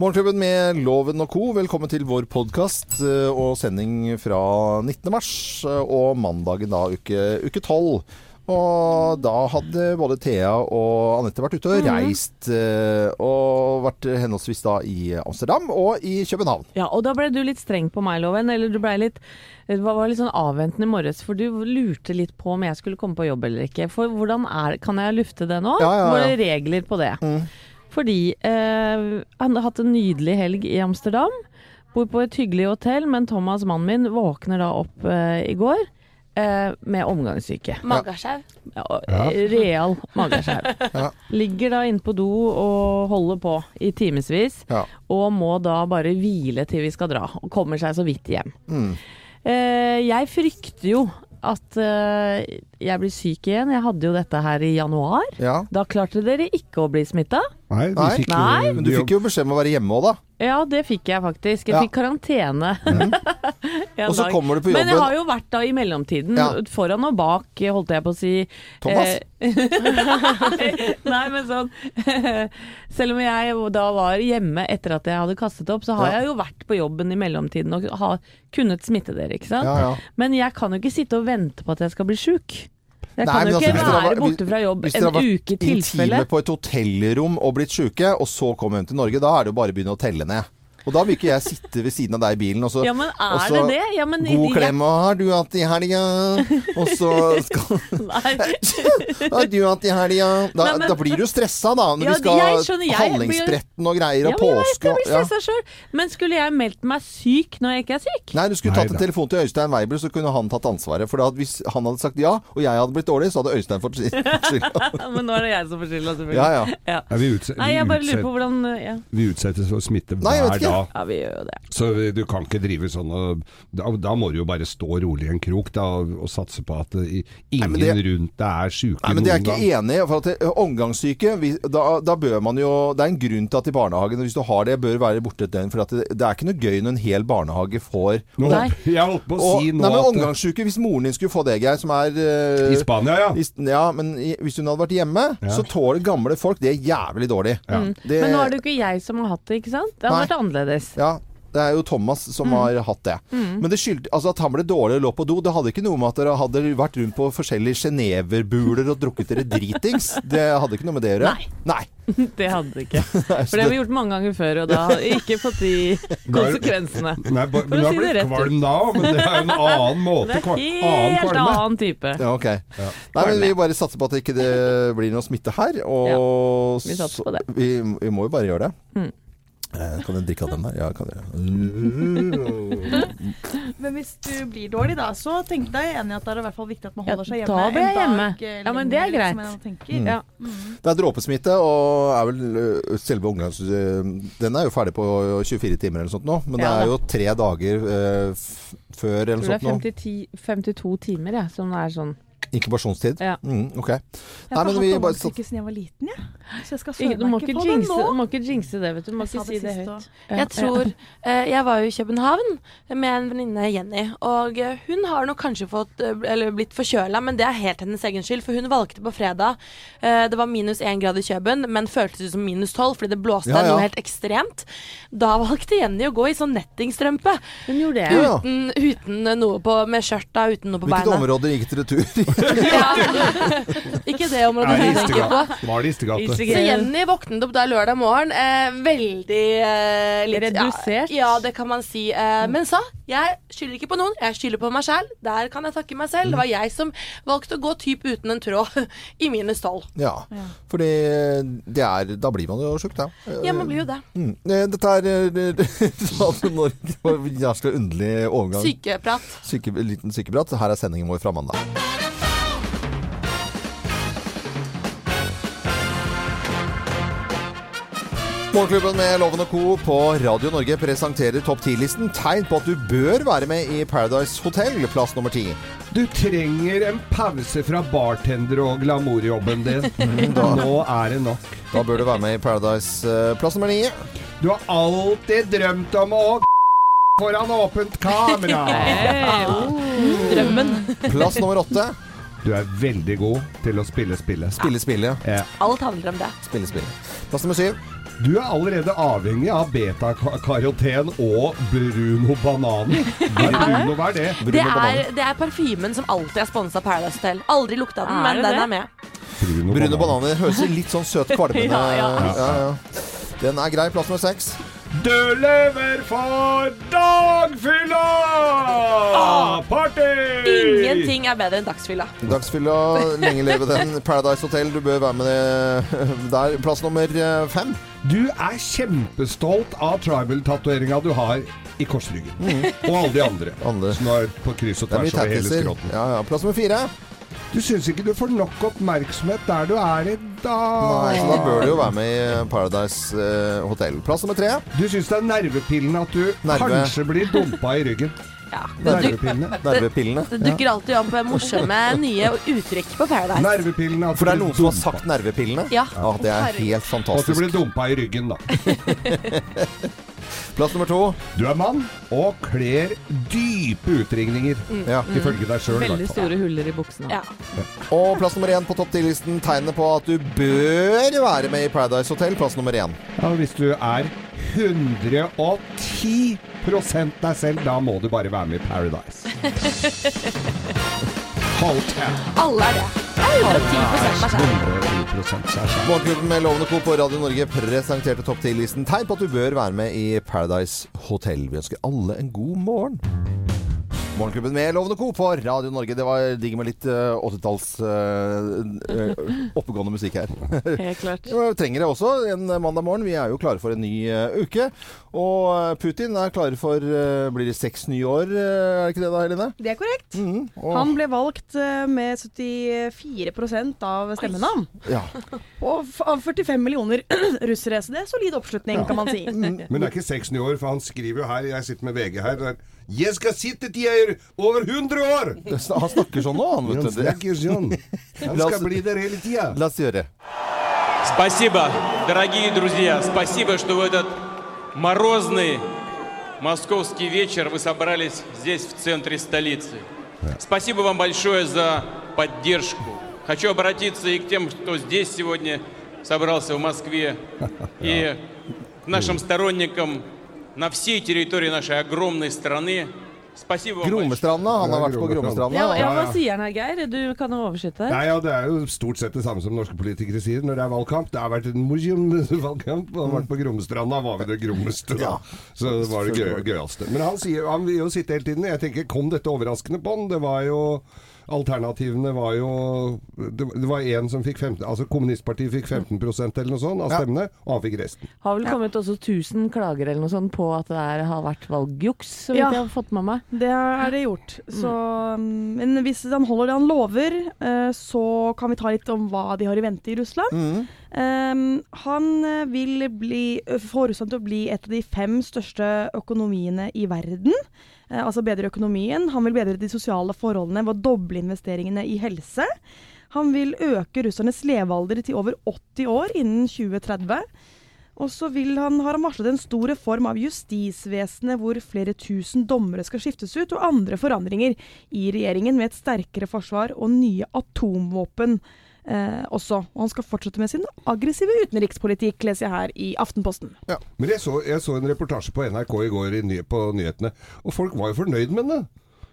Morgenklubben med Loven og Co. Velkommen til vår podkast og sending fra 19. mars eh, og mandagen da uke, 12. Og da hadde både Thea og Anette vært ute og reist. eh, Og vært henholdsvis da i Amsterdam og i København. Ja, og da ble du litt streng på meg, Loven. Eller du ble litt det var litt sånn avventende i morges, for du lurte litt på om jeg skulle komme på jobb eller ikke. For hvordan er Kan jeg lufte det nå? Ja, ja, ja. Var det regler på det? Fordi eh, han har hatt en nydelig helg i Amsterdam. Bor på et hyggelig hotell, men Thomas, mannen min, våkner da opp eh, i går eh, med omgangssyke. Magasjau. Ja, eh, Real magasjau. Ja. Ligger da inne på do og holder på i timevis. Ja. Og må da bare hvile til vi skal dra. Og kommer seg så vidt hjem. Mm. Eh, jeg frykter jo at eh, jeg blir syk igjen. Jeg hadde jo dette her i januar. ja. Da klarte dere ikke å bli smitta. Nei, du Nei. fikk, Nei. Men du fikk jo beskjed om å være hjemme òg, da. Ja, det fikk jeg faktisk. Jeg Ja. fikk karantene. En Og så dag. kommer du på jobben. Men jeg har jo vært da i mellomtiden, Ja. foran og bak, holdt jeg på å si. Thomas? Eh, Nei, men sånn Selv om jeg da var hjemme etter at jeg hadde kastet opp, så har Ja. jeg jo vært på jobben i mellomtiden og har kunnet smitte dere, ikke sant? Ja, ja. Men jeg kan jo ikke sitte og vente på at jeg skal bli sjuk. Jeg Nei, kan men jo altså, ikke hvis være borte fra jobb en uke tilfelle. Hvis dere har vært intime på et hotellrom og blitt syke, og så kommer hjem til Norge, da er det jo bare å begynne å telle ned. Og da vil ikke jeg sitte ved siden av deg i bilen og så Ja, men er så det det? Ja, men God jeg- klem, og har du hatt i helga? Og så skal Nei. Har du hatt i helga? Da, Nei, men- da blir du stressa, da. Når Ja, vi skal jeg skjønner, jeg Hallingsbretten og greier, Ja, og påske jeg og ja. sjøl. Men skulle jeg meldt meg syk når jeg ikke er syk? Nei, du skulle Nei tatt en telefon til Øystein Weibel, så kunne han tatt ansvaret. For da, hvis han hadde sagt ja, og jeg hadde blitt dårlig, så hadde Øystein fått skylda. Men nå er det jeg som får skylda, selvfølgelig. Ja, ja. Vi, utse Nei, vi, jeg bare lurer på hvordan ja. vi utsettes for smitte Nei, hver dag. Ja, vi gjør jo det. Så du kan ikke drive sånn og Da, da må du jo bare stå rolig i en krok da, og satse på at ingen nei, det- rundt deg er sjuke Nei, men det er jeg jeg gang. ikke enig i. For at det- Omgangssyke, vi, da, da bør man jo Det er en grunn til at i barnehagen, hvis du har det, bør være borte et døgn. For at det, det er ikke noe gøy når en hel barnehage får Nå, Nei. jeg holdt på å og, si nå nei, men at Omgangssyke, hvis moren din skulle få det, Geir, som er uh, I Spania, ja. i- ja, men i, hvis hun hadde vært hjemme, Ja. så tåler gamle folk det er jævlig dårlig. Ja. Det, Men nå er det jo ikke jeg som har hatt det, ikke sant? Det Nei. har vært annerledes. Ja, det er jo Thomas som har hatt det. Men det skyld, altså at han ble dårlig og lå på do, det hadde ikke noe med at dere hadde vært rundt på forskjellige sjeneverbuler og drukket dere dritings. Det hadde ikke noe med det å gjøre. Nei. Nei. Det hadde det ikke. For det har vi gjort mange ganger før, og da har vi ikke fått de konsekvensene. Nei, For men å du har si det blitt rett ut. kvalm da, men det er jo en annen måte. Det er helt annen helt annen type. Ja, ok. Nei, men vi bare satser på at det ikke blir noe smitte her. Og vi satser på det. så- Vi, vi må jo bare gjøre det. Mm. Eh, Kan jeg drikke av den der? Ja, kan jeg. Men hvis du blir dårlig, da, så tenk deg enig at det er i hvert fall viktig at man holder seg da hjemme blir jeg hjemme. eh, Ja, men det er greit. Mm. Ja. Mm. Det er dråpesmitte, og er vel selve omgangs... Den er jo ferdig på 24 timer eller sånt nå, men det er jo tre dager eh, f før eller Jeg tror sånt nå. det er 50, 52 timer, jeg, som er sånn. Inkubasjonstid. Ja. Mm, ok. Jeg har hatt omgangssyke siden jeg var liten, jeg. Så jeg skal må meg ikke på det nå. du må ikke jinxe det, vet du. Du må Jeg ikke si det det høyt. Ja. Jeg tror eh, Jeg var jo i København med en venninne, Jenny. Og eh, hun har nok kanskje fått eh, Eller blitt forkjøla, men det er helt hennes egen skyld. For hun valgte på fredag eh, Det var minus én grad i Køben, men føltes ut som minus tolv fordi det blåste Ja, ja. noe helt ekstremt. Da valgte Jenny å gå i sånn nettingstrømpe. Hun gjorde det. Uten, uten noe på Med skjørta, uten noe på Hvilket beina. område gikk dere tur i? Ikke det området du tenker på. Var det Istegate? Så Jenny våknet opp da lørdag morgen eh, veldig eh, litt, Redusert? Ja, ja, det kan man si. Eh, men sa jeg skylder ikke på noen, jeg skylder på meg sjæl. Der kan jeg takke meg selv. Det var jeg som valgte å gå typ uten en tråd i mine stall. Ja, er Da blir man jo sjuk, da. Ja, man blir jo det. Mm. Eh, Dette er eh, Radio Norge Jævla underlig overgang. Sykeprat. Syke, liten sykeprat. Her er sendingen vår fra mandag. Morgenklubben med Loven og Co. på Radio Norge presenterer topp 10-listen tegn på at du bør være med i Paradise Hotel, plass nummer ti. Du trenger en pause fra bartender- og glamourjobben din. da. Nå er det nok. Da bør du være med i Paradise, eh, plass nummer ni. Du har alltid drømt om å foran åpent kamera. Oh. Drømmen. Plass nummer åtte. Du er veldig god til å spille spillet. Spille spillet. Ja. Alt handler om det. Spille spillet. Plass nummer syv. Du er allerede avhengig av betakaroten og Bruno Banani. Hva er Bruno, hva er det? Det er, det er parfymen som alltid er sponsa Paradise Hotel. Aldri lukta den, Er men den det? er med. Bruno, Bruno bananer høres litt sånn søt kvalmende Ja, ja. ja, ja. Den er grei. Plass nummer seks. Du lever for dagfylla! Party! Ingenting er bedre enn dagsfylla. Dagsfylla, lenge leve den. Paradise Hotel, du bør være med det der. Plass nummer eh, fem. Du er kjempestolt av tribal-tatoveringa du har i korsryggen. Og alle de andre. Andre. Som er på kryss og er tvers over hele skrotten. Ja, ja. Plass nummer fire. Du syns ikke du får nok oppmerksomhet der du er i dag? Nei, så da bør du jo være med i Paradise eh, Hotel. Plass nummer tre. Du syns det er nervepillende at du Nerve. kanskje blir dumpa i ryggen? Ja. Nervepillene. Nervepillene. det dukker alltid opp morsomme nye uttrykk på Paradise. Nervepillene. For det er noen som har sagt nervepillene. Ja. Ja, det er helt Og at du blir dumpa i ryggen, da. Plass nummer to. Du er mann og kler dype utringninger. Ja. Ifølge deg sjøl, Veldig store huller i buksene. Ja. Og plass nummer én på topp ti-listen Tegnet på at du bør være med i Paradise Hotel. Plass nummer én. Ja, hvis du er 110 deg selv, da må du bare være med i Paradise. Hotel. Alle er det. Jeg er 110 110 seg selv. Morgenklubben med Lovende Co. på Radio Norge presenterte topp 10-listen. Tegn på at du bør være med i Paradise Hotel. Vi ønsker alle en god morgen. Morgenklubben med Lovende Co. på Radio Norge. Det var digg med litt uh, 80-talls eh, eh, oppegående musikk her. Helt klart. Vi trenger det også en mandag morgen. Vi er jo klare for en ny uh, uke. Og eh, Putin er klare for uh, Blir det seks nye år, eh, er det ikke det da, Helene? Det er korrekt. Mhm. Og, Han ble valgt eh, med 74% av stemmene. ja. Og av 45 millioner russere. Så det er solid oppslutning, kan man si. Mm. Men det er ikke seks nye år, for han skriver jo her Jeg sitter med VG her. Der, jeg skal sitte til jeg er over 100 år! Han snakker sånn nå, han. Vet du. snakker sånn. Han oss- skal bli der hele tida. La oss gjøre. Спасибо, дорогие друзья, спасибо, что в этот морозный московский вечер вы собрались здесь, в центре столицы. Спасибо вам большое за поддержку. Хочу обратиться и к тем, кто здесь сегодня собрался в Москве, и к нашим сторонникам на всей территории нашей огромной страны. Gromestranda. Han har vært på Gromestranda. Ja, ja, Hva sier han her, Geir? Du kan jo oversette. Nei, ja, Det er jo stort sett det samme som norske politikere sier når det er valgkamp. Det har vært en morsom valgkamp. Han har vært på Gromestranda, var vi det grommeste da. Så det var det gøy, gøyeste. Men han, sier, han vil jo sitte hele tiden. Jeg tenker, kom dette overraskende på han? Det var jo Alternativene var jo Det det var én som fikk 15 Altså Kommunistpartiet fikk 15% eller noe sånt av Ja. stemmene, og han fikk resten. Har vel kommet også 1000 klager eller noe sånt på at det er, har vært valgjuks, så vidt Ja. jeg har fått med meg. Det er det gjort. Så, mm, men hvis han holder det han lover, eh, så kan vi ta litt om hva de har i vente i Russland. Mhm. Um, han eh, vil bli, få til å bli et av de fem største økonomiene i verden. Uh, altså bedre økonomien. Han vil bedre de sosiale forholdene ved å doble investeringene i helse. Han vil øke russernes levealder til over 80 år innen 2030. Og så han, har han varslet en stor reform av justisvesenet hvor flere tusen dommere skal skiftes ut, og andre forandringer i regjeringen med et sterkere forsvar og nye atomvåpen eh, også. Og han skal fortsette med sin aggressive utenrikspolitikk, leser jeg her i Aftenposten. Men jeg så, jeg så en reportasje på NRK i går i ny, på nyhetene, og folk var jo fornøyd med den.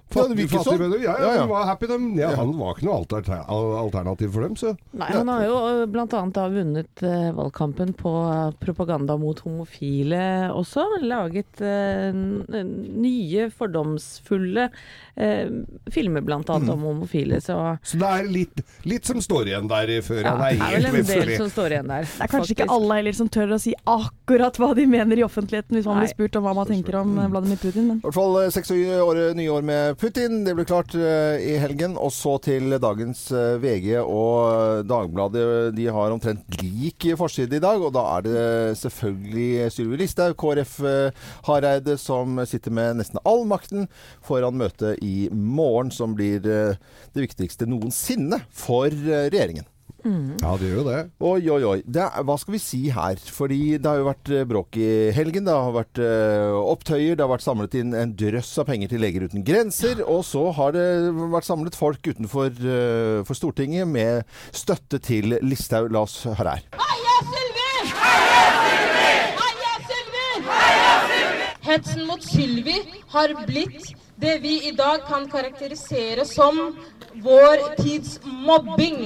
Ja, sånn. Ja, ja, Ja, ja. var happy, dem. Ja, Han var ikke noe alter, alternativ for dem, så Nei, han har jo bl.a. blant annet da vunnet eh, valgkampen på eh, propaganda mot homofile også. Laget eh, nye fordomsfulle eh, filmer blant annet om homofile, så Så det er litt, litt som står igjen der før ja, han det er er vel en del som står igjen der. Det er kanskje ikke alle heller som tør å si akkurat hva de mener i offentligheten, hvis man Nei. blir spurt om hva man tenker om eh, Vladimir Putin. Men I hvert fall eh, seks år, nye år med Putin. Det blir klart uh, i helgen. Og så til dagens uh, VG og Dagbladet. De har omtrent lik forside i dag. Og da er det selvfølgelig Sylvi Listhaug, KrF uh, Hareide, som sitter med nesten all makten foran møtet i morgen, som blir eh, det viktigste noensinne for regjeringen. regjeringen. Ja, det gjør jo det. Oi, oi, oi. Det er, hva skal vi si her? Fordi det har jo vært eh, bråk i helgen. Det har vært eh, opptøyer. Det har vært samlet inn en drøss av penger til Leger uten grenser. Og så har det vært samlet folk utenfor eh, for Stortinget med støtte til Listhaug. La oss høre her. Heia Sylvi! Heia Sylvi! Heia Sylvi! Hetsen mot Sylvi har blitt det vi i dag kan karakterisere som vår tids mobbing.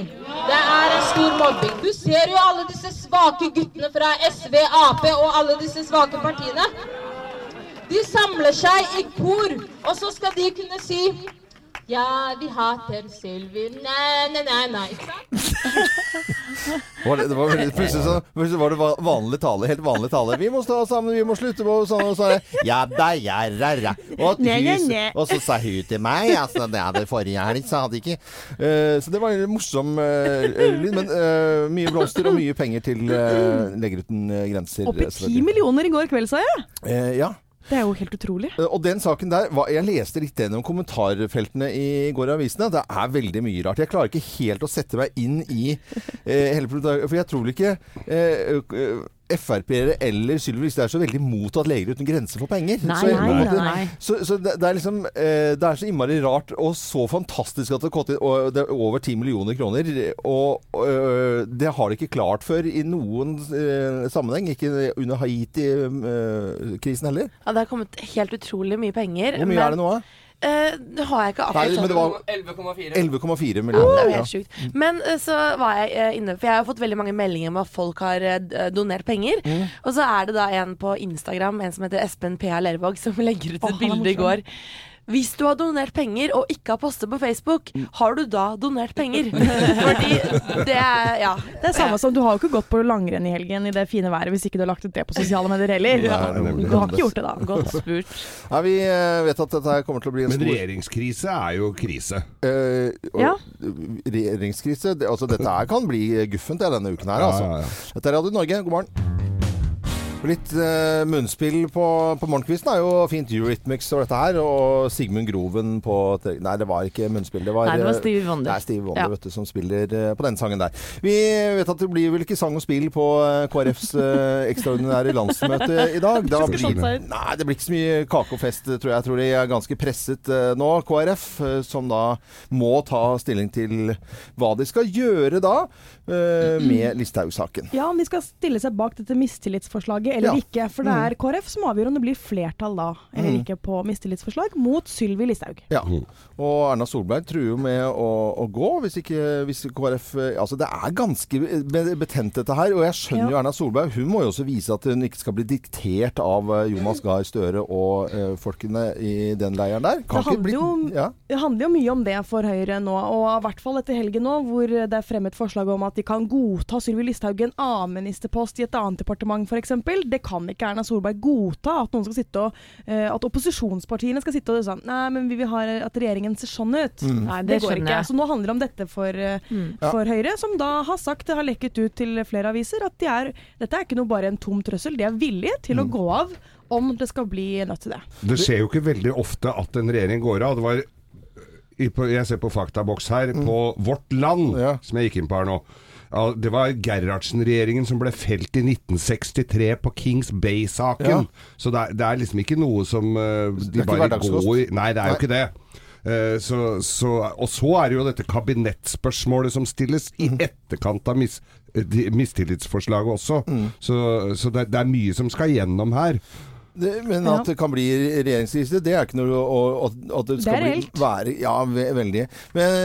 Det er en stor mobbing. Du ser jo alle disse svake guttene fra SV, Ap og alle disse svake partiene. De samler seg i kor, og så skal de kunne si ja, vi hater Sylvi. Nei, nei, nei, nei. Ikke sant? Var det, var veldig, plutselig så, plutselig var det vanlig tale, helt vanlig tale. Vi må stå sammen, vi må slutte på sånn og sånn. Ja da, ja, ra, ra. Og, og så sa hun til meg altså, det er det forrige helg, sa de ikke. uh, så det var en morsom uh, lyd. Men uh, mye blomster og mye penger til uh, Legger uten grenser. Oppi i ti millioner i går kveld, sa jeg. Eh, ja. Det er jo helt utrolig. Eh, Og den saken der Jeg leste litt gjennom kommentarfeltene i går i avisene. Det er veldig mye rart. Jeg klarer ikke helt å sette meg inn i eh, hele. For jeg tror ikke eh, Frp-ere eller Sylvi Listhaug er så veldig imot at Leger uten grenser får penger. Nei, så, nei, måte- nei. Så, så det, det er liksom eh, Det er så innmari rart og så fantastisk at det har gått inn og det er over 10 millioner kroner. Og øh, det har de ikke klart før i noen eh, sammenheng. Ikke under Haiti-krisen heller. Ja, det har kommet helt utrolig mye penger. Hvor mye er det nå? da? Eh, det har jeg ikke Nei, akkurat. men det var 11,4. 11,4 Ja, millioner. det er jo helt sjukt. Men eh, så var jeg eh, inne For jeg har fått veldig mange meldinger om at folk har donert penger. Mm. Og så er det da en på Instagram, en som heter Espen P.A. Lervåg, som legger ut et er bilde i går. Hvis du har donert penger og ikke har postet på Facebook, Mm. har du da donert penger? Fordi det er Ja. Det er samme som Du har jo ikke gått på langrenn i helgen i det fine været hvis ikke du har lagt ut det på sosiale medier heller. Ja. Du har ikke gjort det da. Godt spurt. Nei, vi eh, vet at dette kommer til å bli en Men regjeringskrise er jo krise. eh, og Ja. regjeringskrise. Det, altså, dette her kan bli guffent denne uken her, Ja, altså. ja, ja. Dette er Radio Norge, god morgen. Litt eh, munnspill på, på morgenkvisten er jo fint. Eurythmics og dette her. Og Sigmund Groven på Nei, det var ikke munnspill. Det var, Nei, det var Steve Wonder. Nei, Steve Wonder Ja. vet du, som spiller eh, på den sangen der. Vi vet at det blir vel ikke sang og spill på eh, KrFs eh, ekstraordinære landsmøte i dag. Da blir, nei, det blir ikke så mye kake og fest, tror jeg. Jeg tror de er ganske presset eh, nå, KrF, eh, som da må ta stilling til hva de skal gjøre da eh, med Listhaug-saken. Ja, om de skal stille seg bak dette mistillitsforslaget eller Ja. ikke. For det er KrF som avgjør om det blir flertall da, eller Mm. ikke, på mistillitsforslag mot Sylvi Listhaug. Ja. Og Erna Solberg truer med å, å gå hvis ikke hvis KrF eh, Altså det er ganske betent dette her. Og jeg skjønner jo Erna Solberg. Hun må jo også vise at hun ikke skal bli diktert av eh, Jonas Gahr Støre og eh, folkene i den leiren der. Kan Det ikke bli, handler jo- ja. Det handler jo mye om det for Høyre nå, og i hvert fall etter helgen nå, hvor det er fremmet forslag om at de kan godta Sylvi Listhaug en annen ministerpost i et annet departement f.eks. Det kan ikke Erna Solberg godta. At noen skal sitte og uh, At opposisjonspartiene skal sitte og sånn Nei, men vi vil ha at regjeringen ser sånn ut. Mm. Nei, Det, det går ikke. jeg. Så nå handler det om dette for, uh, Mm. for Høyre, som da har sagt, det har lekket ut til flere aviser, at de er, dette er ikke noe bare en tom trøssel. De er villige til Mm. å gå av om det skal bli nødt til det. Det skjer jo ikke veldig ofte at en regjering går av. Det var Jeg ser på faktaboks her, på Vårt Land, Ja. som jeg gikk inn på her nå. Det var Gerhardsen-regjeringen som ble felt i 1963 på Kings Bay-saken. Ja. Så det er, det er liksom ikke noe som er de bare går i Nei, det er jo ikke det. Eh, så, så, og så er det jo dette kabinettspørsmålet som stilles i Mhm. etterkant av mis, eh, mistillitsforslaget også. Mm. Så, så det, det er mye som skal gjennom her. Det, men at det kan bli regjeringskrise, det er ikke noe å, å, at det skal Det er bli, være Ja, ve veldig. Men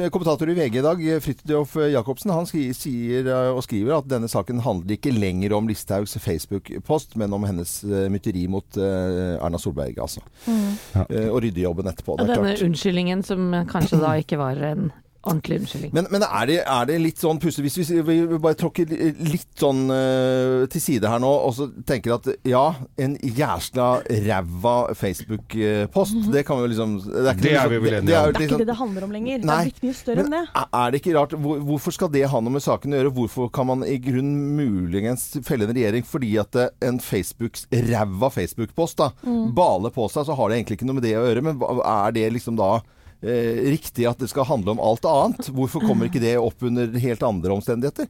eh, kommentator i VG i dag, Fridtjof Jacobsen, han skri, sier eh, og skriver at denne saken handler ikke lenger om Listhaugs Facebook-post, men om hennes uh, mytteri mot eh, Erna Solberg, altså. Eh, og ryddejobben etterpå. Og Det er denne klart. unnskyldningen som kanskje da ikke var en ordentlig unnskyldning. Men, men er, det, er det litt sånn pussig Hvis vi, vi vi bare tråkker litt sånn uh, til side her nå, og så tenker at ja, en jæsla ræva Facebook-post, det kan vi jo liksom Det er, ikke Det er vi liksom- vel enige det om. Det er liksom- ikke det det handler om lenger. Det er litt mye større men enn det. er- er det ikke rart? Hvor, hvorfor skal det ha noe med saken å gjøre? Hvorfor kan man i grunn muligens felle en regjering fordi at det- en Facebooks ræva Facebook-post da Mm. baler på seg, så har det egentlig ikke noe med det å gjøre. Men er det liksom da eh, riktig at det skal handle om alt annet? Hvorfor kommer ikke det opp under helt andre omstendigheter?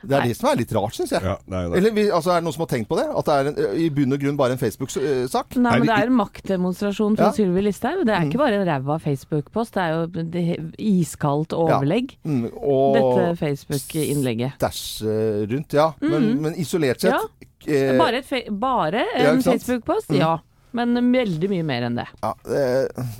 Det er Nei. det som er litt rart, syns jeg. Ja, nei, det. Eller altså, Er det noen som har tenkt på det? At det er en, i bunn og grunn bare en Facebook-sak? Nei, men det er en maktdemonstrasjon fra Ja. Sylvi Listhaug. Det er ikke bare en ræva Facebook-post, det er jo det iskaldt overlegg. Mm, og Dette Facebook-innlegget. stæsj eh, rundt, ja. Men, men isolert sett Ja. eh, Bare, et fe bare en? Facebook-post? Mm. Ja. Men veldig mye mer enn det. Ja, det,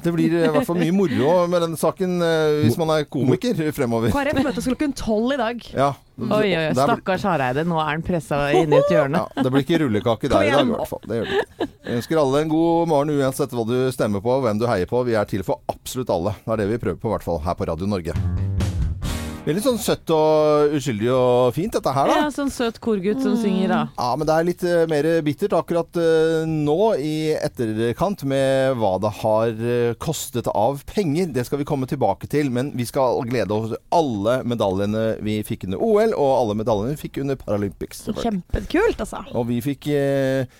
det blir i hvert fall mye moro med den saken eh, hvis man er komiker fremover. KrF møtes klokken tolv i dag. Ja. Oi, oi, oi. Stakkars Hareide. Nå er han pressa inn i et hjørne. Ja, det blir ikke rullekake der i dag, i hvert fall. Det gjør det ikke. Jeg ønsker alle en god morgen uansett hva du stemmer på og hvem du heier på. Vi er til for absolutt alle. Det er det vi prøver på, i hvert fall her på Radio Norge. Veldig sånn søtt og uskyldig og fint, dette her, da. Ja, sånn søt korgutt som synger, da. Ja, men det er litt uh, mer bittert akkurat uh, nå i etterkant med hva det har uh, kostet av penger. Det skal vi komme tilbake til, men vi skal glede oss alle medaljene vi fikk under OL, og alle medaljene vi fikk under Paralympics. Kjempekult, altså. Og vi fikk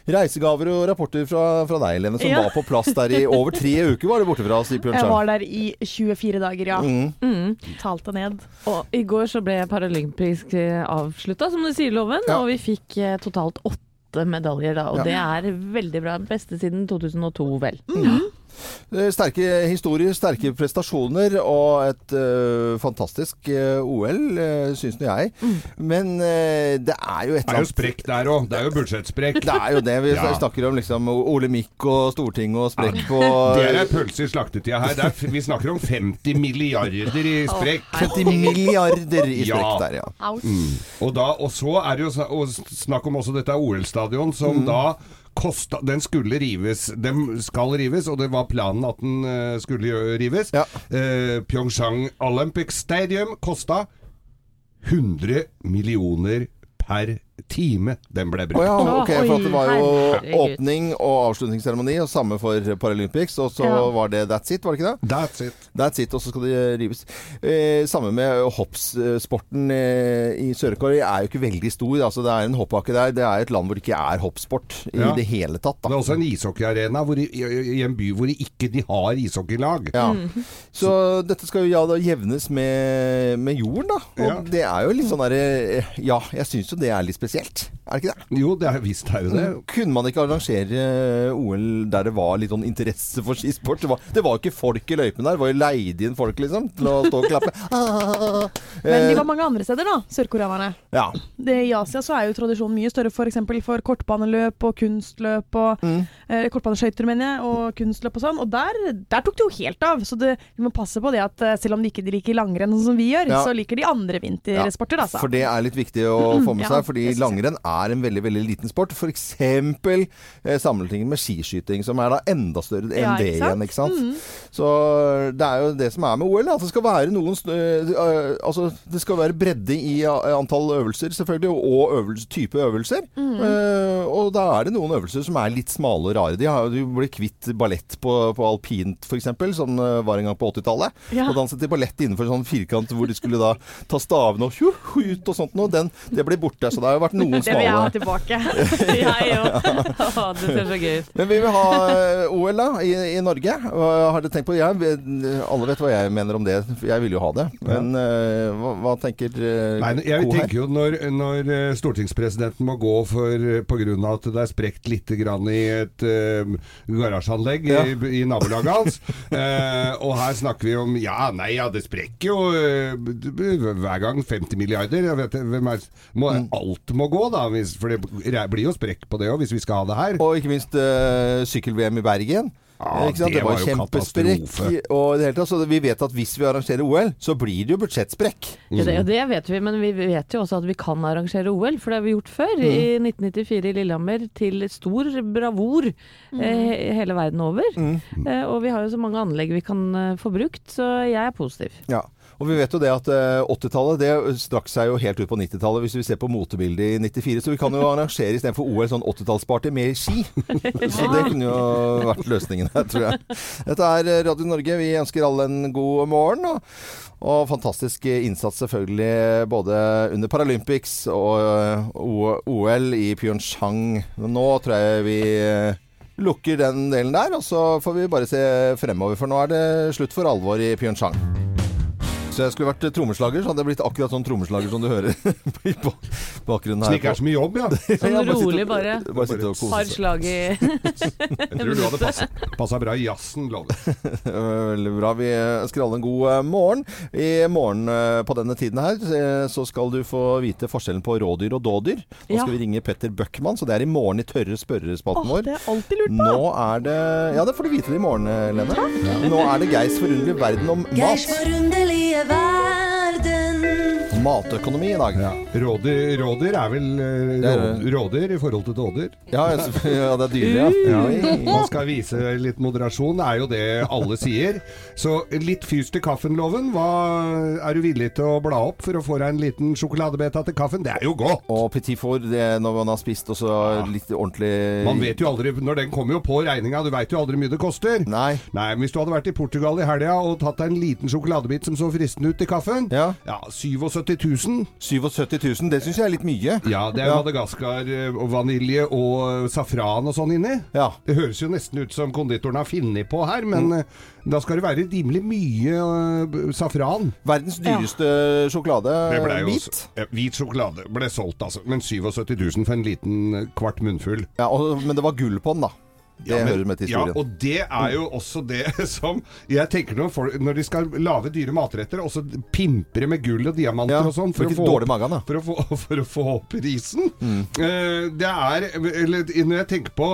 reisegaver og rapporter fra, fra deg, Lene, som Ja. var på plass der i over tre uker, var det borte fra oss i Jeg var der i 24 dager, ja. Mm. Mm. Talte ned. Og i går så ble Paralympisk avslutta, som du sier loven, Ja. og vi fikk eh, totalt åtte medaljer da, og Ja. det er veldig bra. Beste siden 2002, vel. Eh, Sterke historier, sterke prestasjoner og et uh, fantastisk uh, OL, uh, syns nå jeg. Men uh, det er jo et eller annet Det er jo sprekk der òg. Det er jo budsjettsprekk. Det er jo det. Vi Ja. snakker om liksom Ole Mikk og Stortinget og sprekk på Det er ei pølse i slaktetida her. Det er, vi snakker om 50 milliarder i sprekk. 50 milliarder i Ja. sprekk der, ja. Og, da, og så er det jo og snakk om også dette OL-stadion, som da kosta Den skulle rives. Den skal rives, og det var planen at den eh, skulle rives. Ja. Eh, Pyeongchang Olympic Stadium kosta 100 millioner per time den ble brukt. brukt. ja, okay, for at det var jo herregud. åpning og avslutningsseremoni, og samme for Paralympics, og så Ja. var det that's it, var det ikke det? That's it. That's it, og så skal det rives. Eh, samme med hoppsporten eh, i Sør-Korea er jo ikke veldig stor. Altså, det er en hoppbakke der. Det er et land hvor det ikke er hoppsport i Ja. det hele tatt. Det er også en ishockeyarena i, i, i en by hvor de ikke de har ishockeylag. Ja. Så dette skal jo ja, da jevnes med, med jorden, da. Og Ja. det er jo litt sånn derre Ja, jeg syns jo det er litt spesielt. Er det ikke det? Jo, det er visst er det det. Kunne man ikke arrangere OL der det var litt sånn interesse for skisport? Det var, det var jo ikke folk i løypene der, det var jo leid inn folk, liksom, til å stå og klappe. Ah. Men de Eh, var mange andre steder, da, sørkoreanerne. ja. Det- I Asia så er jo tradisjonen mye større f.eks. For, for kortbaneløp og kunstløp og Mm. eh, Kortbaneskøyter, mener jeg, og kunstløp og sånn. Og der, der tok det jo helt av. Så det, vi må passe på det at eh, selv om de ikke liker langrenn sånn som vi gjør, Ja. så liker de andre vintersporter, altså. For det er litt viktig å få med Ja, seg, fordi. Langrenn er en veldig veldig liten sport. F.eks. Eh, sammenlignet med skiskyting, som er da enda større enn Ja, det igjen. ikke sant? Mm. Så det er jo det som er med OL. At det skal være noen øh, Altså det skal være bredde i øh, antall øvelser, selvfølgelig, og øvelse, type øvelser. Mm. Uh, og da er det noen øvelser som er litt smale og rare. De har jo blitt kvitt ballett på, på alpint, f.eks., som var en gang på 80-tallet. Ja. Og danset de ballett innenfor en sånn firkant hvor de skulle da ta stavene og ut og sånt noe. Den, det blir borte. Så det har jo vært noen Det vil jeg ha tilbake. Jeg òg. Det ser så gøy ut. Men vi vil ha eh, OL da, i, i Norge. Har dere tenkt på? Jeg, alle vet hva jeg mener om det. Jeg vil jo ha det. Men eh, hva, hva tenker uh, Nei, jeg tenker jo når, når eh, stortingspresidenten må gå for pga. at det er sprekt litt grann i et uh, garasjeanlegg Ja. i, i nabolaget hans, uh, og her snakker vi om Ja, nei, ja, det sprekker jo uh, hver gang 50 milliarder. Jeg vet, hvem er, må, Mm. Alt må gå, da, hvis, for det blir jo sprekk på det òg, hvis vi skal ha det her. Og ikke minst eh, sykkel-VM i Bergen. Ja, Eh, ikke sant? det Det var var jo kjempesprekk. Og det hele tatt, så vi vet at hvis vi arrangerer OL, så blir det jo budsjettsprekk. Ja, det, det vet vi, men vi vet jo også at vi kan arrangere OL, for det har vi gjort før. I 1994 i Lillehammer, til stor bravur eh, hele verden over. Eh, og vi har jo så mange anlegg vi kan eh, få brukt, så jeg er positiv. Ja. Og vi vet jo det at eh, 80-tallet det strakk seg jo helt ut på 90-tallet, hvis vi ser på motebildet i 94. Så vi kan jo arrangere istedenfor OL sånn 80-tallsparty med ski. Så det kunne jo vært løsningen her, tror jeg. Dette er eh, Radio Norge. Vi ønsker alle en god morgen. Og, og fantastisk innsats selvfølgelig både under Paralympics og eh, OL i Pyeongchang. Nå tror jeg vi eh, lukker den delen der, og så får vi bare se fremover. For nå er det slutt for alvor i Pyeongchang. Jeg skulle vært eh, trommeslager, så hadde jeg blitt akkurat sånn trommeslager som du hører i bakgrunnen her. Som ikke er så mye jobb, ja. Sånn Ja, rolig bare. Bare sitte og kose Har seg. Jeg tror du hadde passa, bra i jazzen, Loven. Veldig bra. Vi ønsker alle en god eh, morgen. I morgen eh, på denne tiden her eh, så skal du få vite forskjellen på rådyr og dådyr. Nå Ja. skal vi ringe Petter Bøckmann, så det er i morgen i tørre spørrespalten Åh, vår. det er alltid lurt på. Nå er det Ja, det får du vite det i morgen, Lene Lene. Nå er det Geirs forunderlige verden om Geirs mat. forunderlige verden. Matøkonomi i dag. Ja. Rådyr, rådyr er vel eh, er- rådyr i forhold til dådyr? Ja, ja, det er dyr, ja. Ja, man skal vise litt moderasjon, det er jo det alle sier. Så litt fys til kaffen-loven. Hva er du villig til å bla opp for å få deg en liten sjokoladebeta til kaffen? Det er jo godt! Og petit four når man har spist, og så litt ordentlig Man vet jo aldri, når den kommer jo på regninga, du veit jo aldri hvor mye det koster. Nei. Nei, men Hvis du hadde vært i Portugal i helga og tatt deg en liten sjokoladebit som så fristende ut i kaffen Ja. ja 77 000. 77 000, det syns jeg er litt mye. Ja, det er Madagaskar eh, og vanilje og safran og sånn inni. Ja. Det høres jo nesten ut som konditoren har funnet på her, men Mm. eh, da skal det være rimelig mye uh, safran. Verdens dyreste ja. sjokolade. Hvit. ja, hvit sjokolade ble solgt, altså. Men 77 000 for en liten eh, kvart munnfull. Ja, og, men det var gull på den, da. Det Ja, men- hører med til historien. Ja, og det er jo også det som Jeg tenker når, folk, når de skal lage dyre matretter, og så pimpre med gull og diamanter Ja, og sånn for for, for, for å få opp prisen. Mm. Uh, det er eller, Når jeg tenker på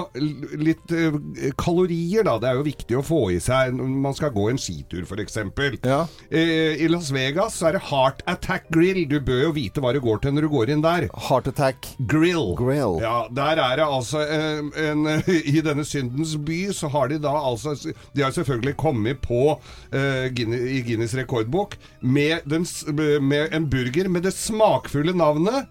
litt uh, kalorier, da. Det er jo viktig å få i seg når man skal gå en skitur, f.eks. Ja. Uh, I Las Vegas så er det Heart Attack Grill. Du bør jo vite hva det går til når du går inn der. Heart attack. Grill. Grill. Ja, der er det altså en, en I denne syndens by så har de da altså De har selvfølgelig kommet på uh, Guinness, i Guinness rekordbok med, den, med en burger med det smakfulle navnet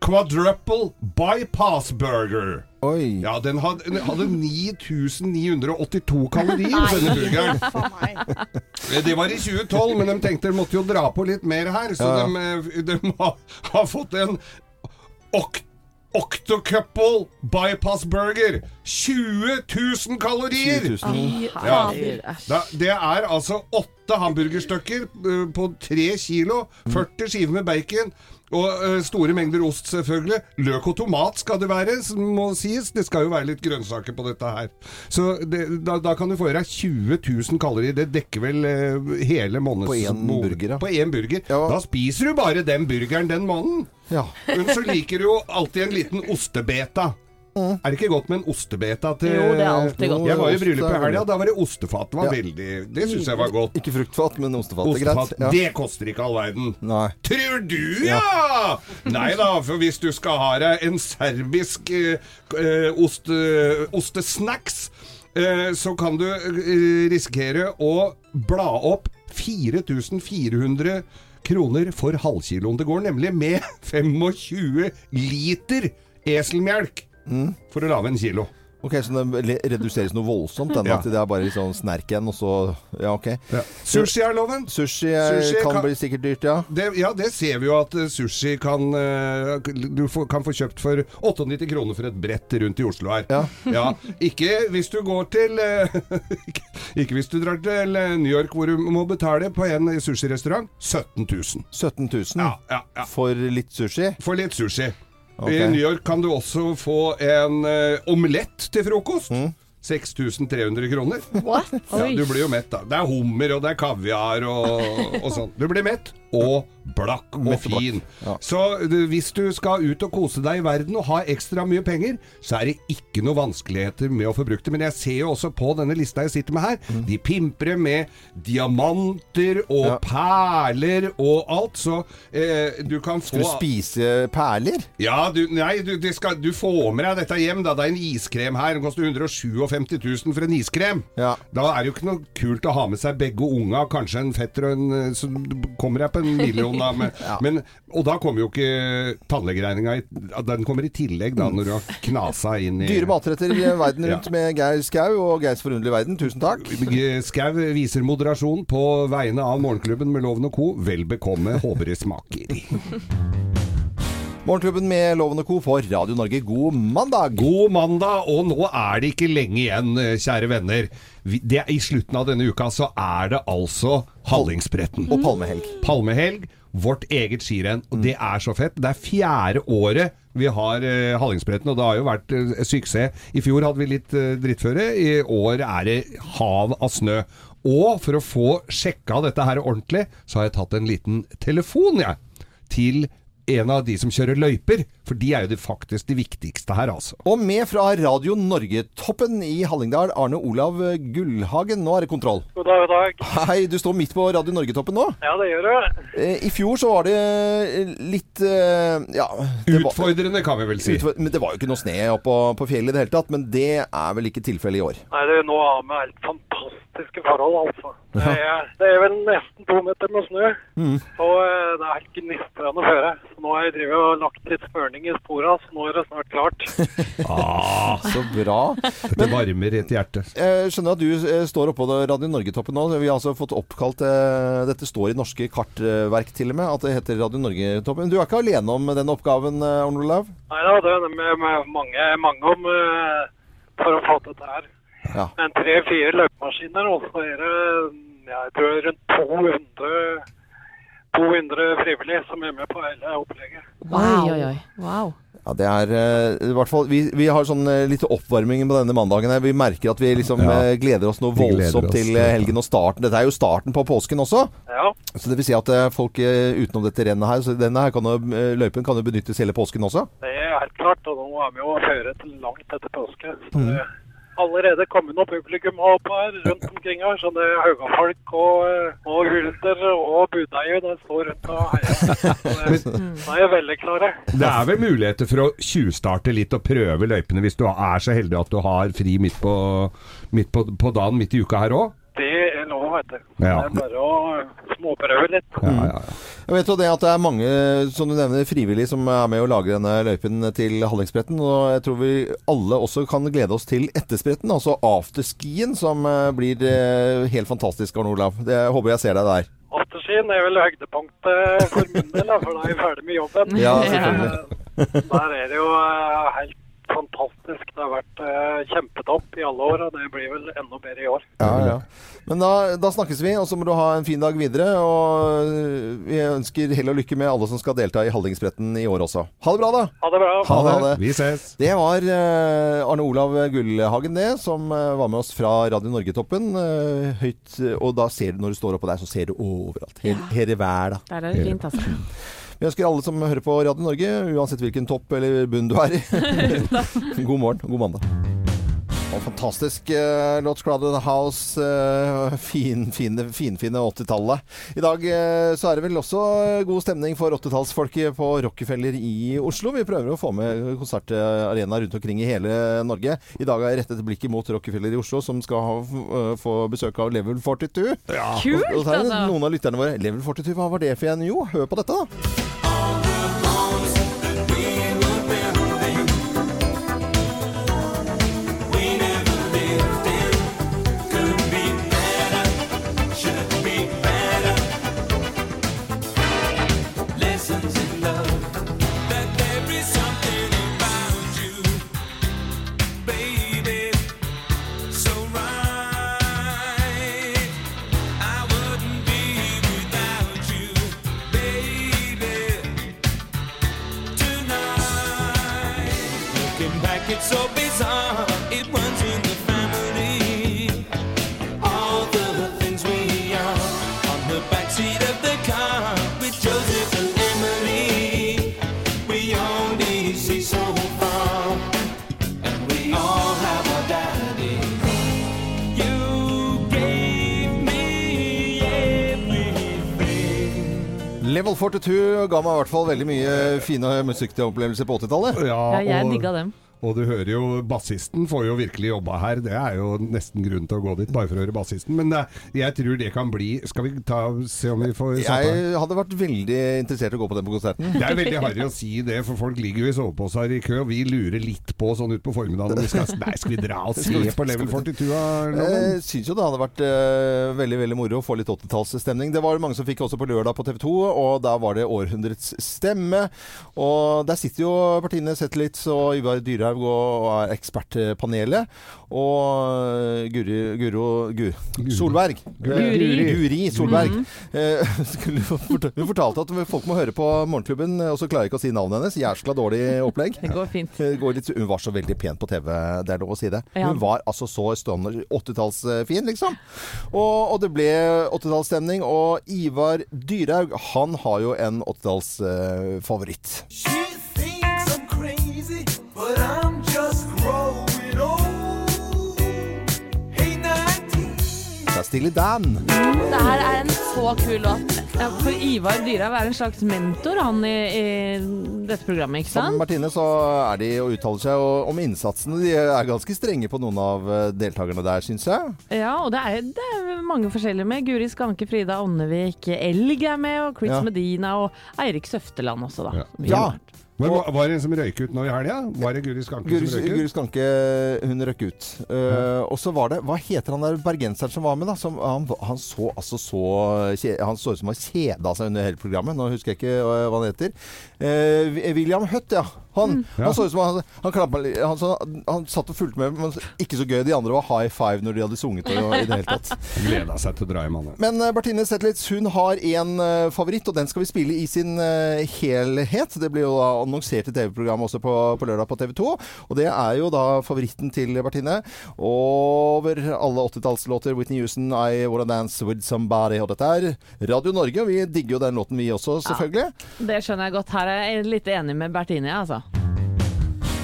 Quadruple Bypass Burger. Oi. Ja, den hadde, den hadde 9982 kalorier, denne burgeren. Eh, Det var i 2012, men de tenkte de måtte jo dra på litt mer her, så Ja. de, eh, de har, har fått en ok Octocouple bypass burger. 20 000 kalorier! 20 000. Ja. Da, det er altså åtte hamburgerstykker eh, på tre kilo, 40 skiver med bacon. Og uh, store mengder ost, selvfølgelig. Løk og tomat skal det være, må sies. Det skal jo være litt grønnsaker på dette her. Så det, da, da kan du få i deg 20 000 kalorier. Det dekker vel uh, hele måneds... På én burger, ja. På én burger. Ja. Da spiser du bare den burgeren den måneden. Ja. Men så liker du jo alltid en liten ostebeta. Er det ikke godt med en ostebeta til Jo, det er alltid godt. Jeg var i bryllup i helga. Da var det ostefat. Det var Ja. veldig Det syns jeg var godt. Ikke fruktfat, men ostefat. Det er Ostefat, greit. Ja. det koster ikke all verden. Nei. Tror du, ja! Nei da, for hvis du skal ha deg en serbisk eh, eh, ost, eh, ostesnacks, eh, så kan du eh, risikere å bla opp 4400 kroner for halvkiloen. Det går nemlig med 25 liter eselmelk for å lage en kilo. Ok, Så det reduseres noe voldsomt? Den, Ja. At det er bare litt sånn snerk igjen, og så Ja, ok. Sushi er loven. Sushi, er, Sushi kan, kan- bli sikkert dyrt, ja. Det, ja, det ser vi jo at eh, sushi kan eh, Du kan få kjøpt for 98 kroner for et brett rundt i Oslo her. Ja. Ikke hvis du går til eh, ikke, hvis du drar til eh, New York hvor du må betale på en sushirestaurant 17 000. 17 000 Ja, ja, ja. for litt sushi? For litt sushi. Ok. I New York kan du også få en uh, omelett til frokost. Mm. 6300 kroner. What? Ja, du blir jo mett, da. Det er hummer, og det er kaviar og, og sånn. Du blir mett og blakk og fin. ja. Så hvis du skal ut og kose deg i verden og ha ekstra mye penger, så er det ikke noe vanskeligheter med å få brukt det. Men jeg ser jo også på denne lista jeg sitter med her, de pimprer med diamanter og Ja. perler og alt, så eh, du kan få Skal du spise perler? ja, du, nei, du, skal, du får med deg dette hjem. Da. Det er en iskrem her. Den koster 157 000 for en iskrem. Ja. Da er det jo ikke noe kult å ha med seg begge unga, kanskje en fetter og en som Så kommer jeg på en million, da. Men, men, og da kommer jo ikke tannlegeregninga Den kommer i tillegg, da, når du har knasa inn i Dyre matretter i verden rundt Ja. med Geir Skau og Geirs forunderlige verden. Tusen takk. Skau viser moderasjon på vegne av Morgenklubben med Loven og co. Vel bekomme, håper det smaker. Morgenklubben med Loven og Co. for Radio Norge, god mandag! God mandag, og nå er det ikke lenge igjen, eh, kjære venner. Vi- Det, I slutten av denne uka så er det altså Hallingsbretten. Og palmehelg. Palmehelg, vårt eget skirenn. Og det er så fett. Det er fjerde året vi har eh, Hallingsbretten, og det har jo vært eh, suksess. I fjor hadde vi litt eh, drittføre, i år er det hav av snø. Og for å få sjekka dette her ordentlig, så har jeg tatt en liten telefon, jeg. Til en av de som kjører løyper. For de er jo det faktisk de viktigste her, altså. Og med fra Radio Norge-toppen i Hallingdal, Arne Olav Gullhagen. Nå er det kontroll. God dag, god dag. Hei, du står midt på Radio Norge-toppen nå. Ja, det gjør du. Eh, I fjor så var det eh, litt eh, Ja. det var- Utfordrende, kan vi vel si. Men det var jo ikke noe sne oppå på fjellet i det hele tatt. Men det er vel ikke tilfellet i år. Nei, det, nå har vi helt fantastiske forhold, altså. Det er, det er vel nesten to meter med snø, og eh, det er helt gnistrende føre. Så nå har jeg drevet og lagt litt spørning i sporene, så nå er det snart klart. Ah, Så bra. det varmer et hjerte. Jeg skjønner at du eh, står oppå Radio Norge-toppen nå. Vi har altså fått oppkalt eh, Dette står i norske kartverk til og med, at det heter Radio Norge-toppen. Men du er ikke alene om den oppgaven, eh, Arne Olav? Nei da, det er med, med mange, mange om eh, for å få til dette her. Ja. Men tre-fire løpemaskiner, og så er det ja, jeg tror rundt 200, 200 frivillige som er med på hele opplegget. Oi, oi, oi. Wow. Ja, det er uh, i hvert fall Vi, vi har sånn uh, litt oppvarming på denne mandagen. her. Vi merker at vi liksom Ja. uh, gleder oss noe voldsomt oss, til helgen og starten. Dette er jo starten på påsken også. Ja, Så det vil si at folk utenom dette rennet her Så denne her kan jo, løypen kan jo benyttes hele påsken også. det er helt klart, og nå er vi jo føre til langt etter påske. Så det er allerede kommet noe publikum opp her rundt omkring her, Sånne det Haugafolk og, eh, og Hulter og budeier de står rundt og heier. Det- Da er jeg veldig klare. Det er vel muligheter for å tjuvstarte litt og prøve løypene hvis du er så heldig at du har fri midt på, midt på, på dagen midt i uka her òg? Det vet du. Ja. Det er bare å småprøve litt. Ja, ja, ja. Jeg vet jo det at det er mange som du nevner, frivillige som er med å lage denne løypen til Hallingsbretten. Og jeg tror vi alle også kan glede oss til etterspretten, altså afterskien, som eh, blir eh, helt fantastisk, Arne Olav. Det jeg håper jeg ser deg der. Afterskien er vel høydepunktet for min del, for da er jeg ferdig med jobben. Ja, selvfølgelig. Eh, Der er det jo eh, helt fantastisk. Det har vært eh, kjempetopp i alle år, og det blir vel enda bedre i år. Ja, ja. Men da, da snakkes vi, og så må du ha en fin dag videre. Og vi ønsker hell og lykke med alle som skal delta i Hallingsbretten i år også. Ha det bra, da! Ha det bra. Ha det. Ha det. Vi ses. Det var eh, Arne Olav Gullhagen, det, som eh, var med oss fra Radio Norge-toppen. eh, høyt, og da ser du, når du står oppå der, så ser du overalt. Hele, hele verden. Der er det fint, altså. Vi ønsker alle som hører på Radio Norge, uansett hvilken topp eller bunn du er i, god morgen og god mandag. Og fantastisk uh, låt 'Crowded House'. eh, fin, fine, finfine 80-tallet. I dag uh, så er det vel også god stemning for 80-tallsfolket på Rockefeller i Oslo. Vi prøver å få med konsertarena rundt omkring i hele Norge. I dag har jeg rettet blikket mot Rockefeller i Oslo, som skal ha, uh, få besøk av Level 42. Kult, Og så er det altså. noen av lytterne våre Level 42, hva var det for en? Jo, hør på dette, da. 42 ga meg i hvert fall veldig mye fine musikkopplevelser på 80-tallet. Ja, jeg digga dem. Og du hører jo bassisten får jo virkelig jobba her. Det er jo nesten grunn til å gå dit, bare for å høre bassisten. Men det, jeg tror det kan bli Skal vi ta, se om vi får satt? Jeg hadde vært veldig interessert i å gå på den på konserten. Det er veldig harry å si det, for folk ligger jo i soveposer i kø, og vi lurer litt på sånn utpå formiddagen om vi skal Nei, skal vi dra og se på Level 42? Loven? Jeg syns jo det hadde vært eh, veldig veldig moro å få litt 80-tallsstemning. Det var mange som fikk også på lørdag på TV 2, og der var det århundrets stemme. Og der sitter jo partiene Zetlitz og Ivar Dyrhaug og er ekspertpanelet. Og Guri, Guro Gu, Solberg. Guri. Guri Solberg. Mm Eh, Hun fortalte at folk må høre på Morgenklubben, og så klarer jeg ikke å si navnet hennes. Jæskla dårlig opplegg. Det går fint. Går litt, hun var så veldig pen på TV, det er lov å si det. Hun var altså så standard 80-tallsfin, liksom. Og, og det ble 80-tallsstemning. Og Ivar Dyrhaug, han har jo en 80-tallsfavoritt. She Det er Stille Dan. Det her er en så kul låt. Ja, for Ivar Dyrhaug er en slags mentor han i, i dette programmet, ikke sant? Som Martine så er de og uttaler seg og- om innsatsene. De er ganske strenge på noen av eh, deltakerne der, syns jeg. Ja, og det er, det er mange forskjellige med. Guri Skanke, Frida Ånnevik, Elg er med, og Chris Ja. Medina og Eirik Søfteland også, da. Ja. Men var, var det en som røyk ut nå i helga? Var det Guri Skanke Guri, som røyk Guri? Skanke, hun røyk ut. Eh, og så var det Hva heter han der bergenseren som var med, da? Som, han, han så altså så Han så ut som han kjeda seg under hele programmet. Nå husker jeg ikke uh, hva han heter. Uh, William Hutt, ja. Han, mm. han så ut som han, han, klappet litt- han, han satt og fulgte med, men ikke så gøy. De andre var high five når de hadde sunget og, i det hele tatt. Gleda seg til å dra hjem, han. Men uh, Bertine Zetlitz hun har en favoritt, og den skal vi spille i sin helhet. Det blir jo da annonsert i TV-programmet også på, på lørdag på TV 2. Og det er jo da favoritten til Bertine. Over alle 80-tallslåter. Whitney Houston, I Wanna Dance With Somebody. Og dette er Radio Norge, og vi digger jo den låten vi også, selvfølgelig. Det skjønner jeg godt. Her er jeg litt enig med Bertine, altså.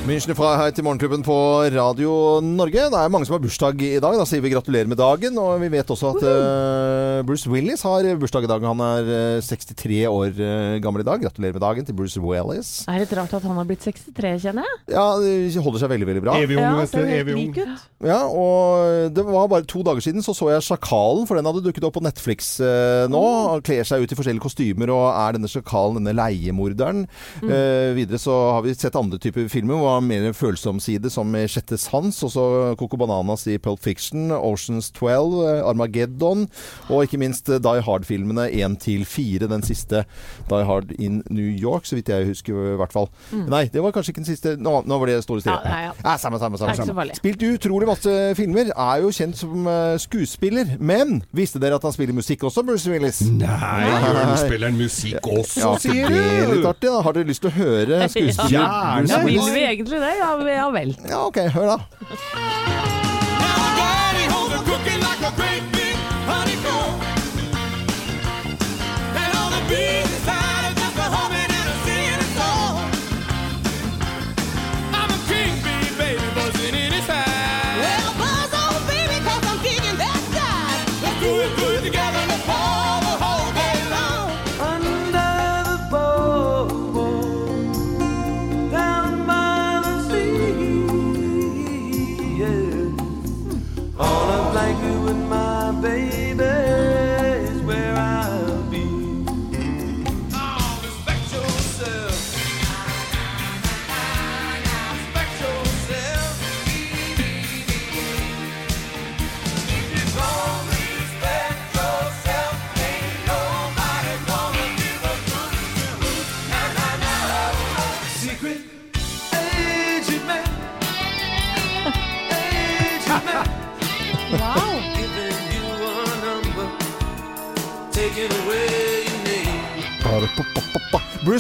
München fra Hei til Morgenklubben på Radio Norge. Det er mange som har bursdag i dag. Da sier vi gratulerer med dagen. Og vi vet også at uh, Bruce Willis har bursdag i dag. Han er eh, 63 år eh, gammel i dag. Gratulerer med dagen til Bruce Willis. Det er litt rart at han har blitt 63, kjenner jeg. Ja, det holder seg veldig, veldig bra. Evig ung, Ja, vet du. Evig ung. Ja, og det var bare to dager siden så så jeg Sjakalen, for den hadde dukket opp på Netflix eh, nå. Han kler seg ut i forskjellige kostymer og er denne sjakalen, denne leiemorderen. Eh, videre så har vi sett andre typer filmer hvor mer følsom side, som i Sjette sans, også Coco Bananas i Pulp Fiction, Oceans 12, eh, Armageddon, og ikke minst eh, Die Hard-filmene 1 til 4. Den siste Die Hard in New York, så vidt jeg husker i hvert fall. Nei, det var kanskje ikke den siste. Nå, nå var det store stedet. Ja, ja, ja. Ja, samme, samme, samme. Samme. Spilt utrolig masse filmer. Er jo kjent som eh, skuespiller. Men visste dere at han spiller musikk også, Bruce Willis? Nei, han spiller han musikk også, Ja, sier det er litt artig, da. Har dere lyst til å høre skuespiller Ja, Bruce Ja, vil Willis? Egentlig det? Ja, ja vel. Ja, ok. Hør, da.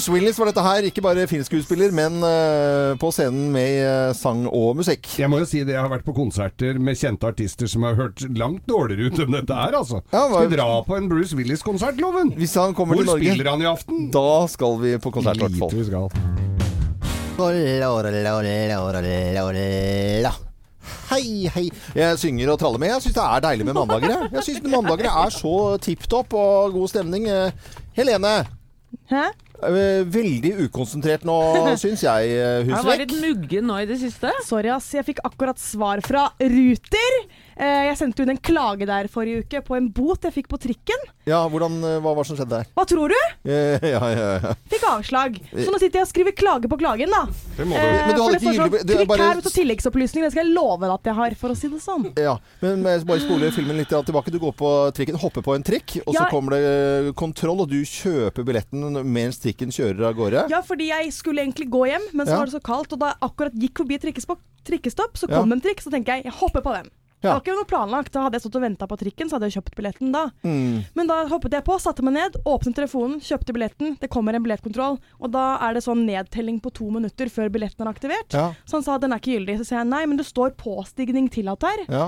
Bruce Willis var dette her. Ikke bare filmskuespiller, men uh, på scenen med uh, sang og musikk. Jeg må jo si det, jeg har vært på konserter med kjente artister som har hørt langt dårligere ut enn dette her, altså. Ja, var... Skal vi dra på en Bruce Willis-konsert, Loven? Hvis han kommer Hvor til Norge, spiller han i aften? da skal vi på konsert, i hvert fall. Lite vi skal. Hei, hei. Jeg synger og traller med. Jeg syns det er deilig med mandager. jeg. Jeg syns mandager er så tipp topp og god stemning. Eh, Helene, Hæ? Eh, Veldig ukonsentrert nå, syns jeg, Husvik. Jeg var litt muggen nå i det siste. Sorry, ass. Jeg fikk akkurat svar fra Ruter. Eh, Jeg sendte jo en klage der forrige uke på en bot jeg fikk på trikken. Ja, hvordan, eh, hva var det som skjedde der? Hva tror du? Ja, ja, ja. Fikk avslag. Så nå sitter jeg og skriver klage på klagen, da. Det må du. Eh, Men du hadde ikke sånn, gyldig- Trykk bare- her ut og tilleggsopplysninger. Det skal jeg love deg at jeg har, for å si det sånn. Ja, men bare spoler filmen litt tilbake. Du går på trikken, hopper på en trikk, og så kommer det eh, kontroll, og du kjøper billetten mens trikken kjører av gårde. Ja, fordi jeg skulle egentlig gå hjem, men så Ja. var det så kaldt, og da jeg akkurat gikk forbi trikkestopp, så kom ja. en trikk, så tenker jeg jeg hopper på den. Det var ikke noe planlagt. Da hadde jeg stått og venta på trikken, så hadde jeg kjøpt billetten da. Mm. Men da hoppet jeg på, satte meg ned, åpnet telefonen, kjøpte billetten. Det kommer en billettkontroll, og da er det sånn nedtelling på to minutter før billetten er aktivert. Ja. Så han sa den er ikke gyldig. Så sier jeg nei, men det står påstigning tillatt her. Ja.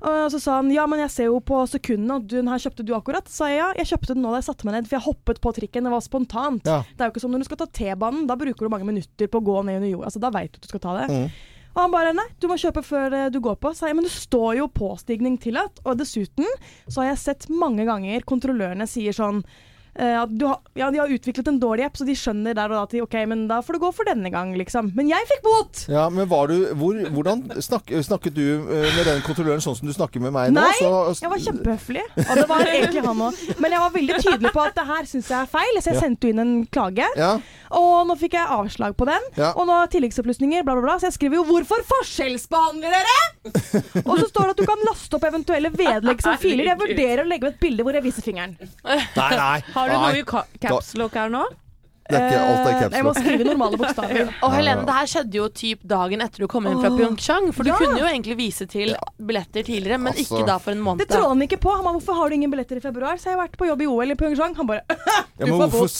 Og så sa han ja, men jeg ser jo på sekundene at den her kjøpte du akkurat. Så sa jeg ja, jeg kjøpte den nå da jeg satte meg ned, for jeg hoppet på trikken. Det var spontant. Ja. Det er jo ikke som når du skal ta T-banen, da bruker du mange minutter på å gå ned under jord. Altså, da veit du at du skal ta det. Mm. Og han bare nei, du må kjøpe før eh, du går på. Så jeg men det står jo påstigning tillatt. Og dessuten så har jeg sett mange ganger kontrollørene sier sånn har, ja, de har utviklet en dårlig app, så de skjønner der og da at OK, men da får du gå for denne gang, liksom. Men jeg fikk bot! Ja, men var du hvor, Hvordan snak, snakket du eh, med den kontrolløren sånn som du snakker med meg nå? Nei, Så, jeg var kjempehøflig. Og det var egentlig han òg. Men jeg var veldig tydelig på at det her syns jeg er feil, så jeg Ja. sendte inn en klage. Ja. Og nå fikk jeg avslag på den. Ja. Og nå tilleggsopplysninger, bla, bla, bla. Så jeg skriver jo 'Hvorfor forskjellsbehandler dere?' og så står det at du kan laste opp eventuelle vedlegg som filer. Jeg vurderer å legge ved et bilde hvor jeg viser fingeren. Nei, nei. Har du nei. noe i ka- caps lock her nå? Det er ikke alt er Eh, caps Jeg må skrive normale bokstaver. Og Helene, det her skjedde jo typ dagen etter du kom inn fra Pyeongchang. For du Ja. kunne jo egentlig vise til billetter tidligere, men Altså. ikke da for en måned. Det tror han ikke på. Han ba 'Hvorfor har du ingen billetter i februar?' Så jeg har vært på jobb i OL i Pyeongchang. Han bare Ja, Du men får bot.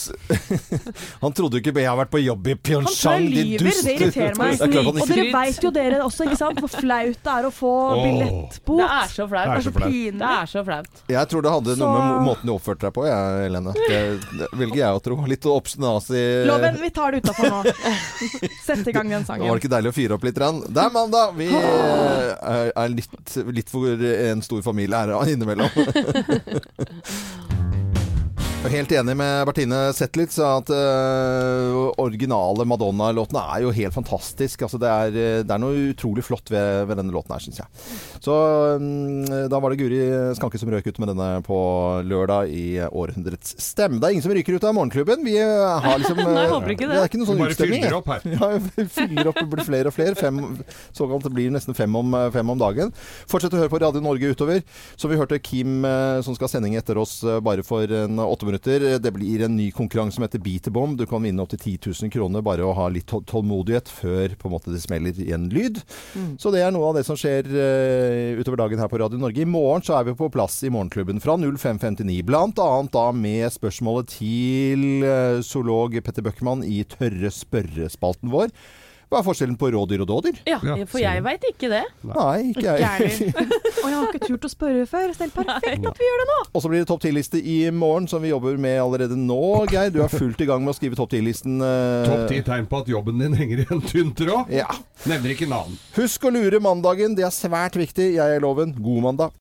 Han trodde jo ikke jeg har vært på jobb i Pyeongchang, din dust. Det irriterer meg. Det er Og dere veit jo dere også, ikke sant, hvor flaut det er å få oh. billettbot. Det er så flaut. Det er så flaut. Det er så flaut. Jeg tror det hadde noe med måten du oppførte deg på, jeg, Helene. Det, det velger jeg å tro. Litt obstnasi Loven, vi tar det utafor nå. Sett i gang den Var sangen. det ikke deilig å fyre opp litt? Rann? Det er mandag! Vi eh, er- er litt, litt for en stor familie her innimellom. Helt enig med Bertine Zetlitz at uh, originale Madonna-låtene er jo helt fantastisk. Altså, det, er, eh, det er noe utrolig flott ved, ved denne låten her, syns jeg. Så um, da var det Guri Skanke som røk ut med denne på lørdag i århundrets stemme. Det er ingen som ryker ut av Morgenklubben. Vi eh, har liksom Nei, jeg håper ikke det. Det er ikke noen sånn Bare utstemning. fyller opp her. Ja, vi fyller opp, blir flere og flere. Fem, såkalt det blir nesten fem om, fem om dagen. Fortsett å høre på Radio Norge utover. Så vi hørte Kim som skal ha sending etter oss bare for en åtte minutter. Det blir en ny konkurranse som heter Beat the Bomb. Du kan vinne opptil 10 000 kroner bare å ha litt tålmodighet før måte det smeller i en lyd. Så det er noe av det som skjer uh, utover dagen her på Radio Norge. I morgen så er vi på plass i Morgenklubben fra 05.59. Blant annet da med spørsmålet til uh, zoolog Petter Bøckmann i Tørre spørrespalten vår. Hva er forskjellen på rådyr og dådyr? Ja, for jeg veit ikke det. Nei, ikke jeg. Og jeg har ikke turt å spørre før. Så det er perfekt at vi gjør det nå. Og så blir det topp 10-liste i morgen, som vi jobber med allerede nå. Geir, du er fullt i gang med å skrive topp 10-listen. eh, Topp ti tegn på at jobben din henger i en tynn tråd. Ja. Nevner ikke navn. Husk å lure mandagen. Det er svært viktig. Jeg er Loven. God mandag.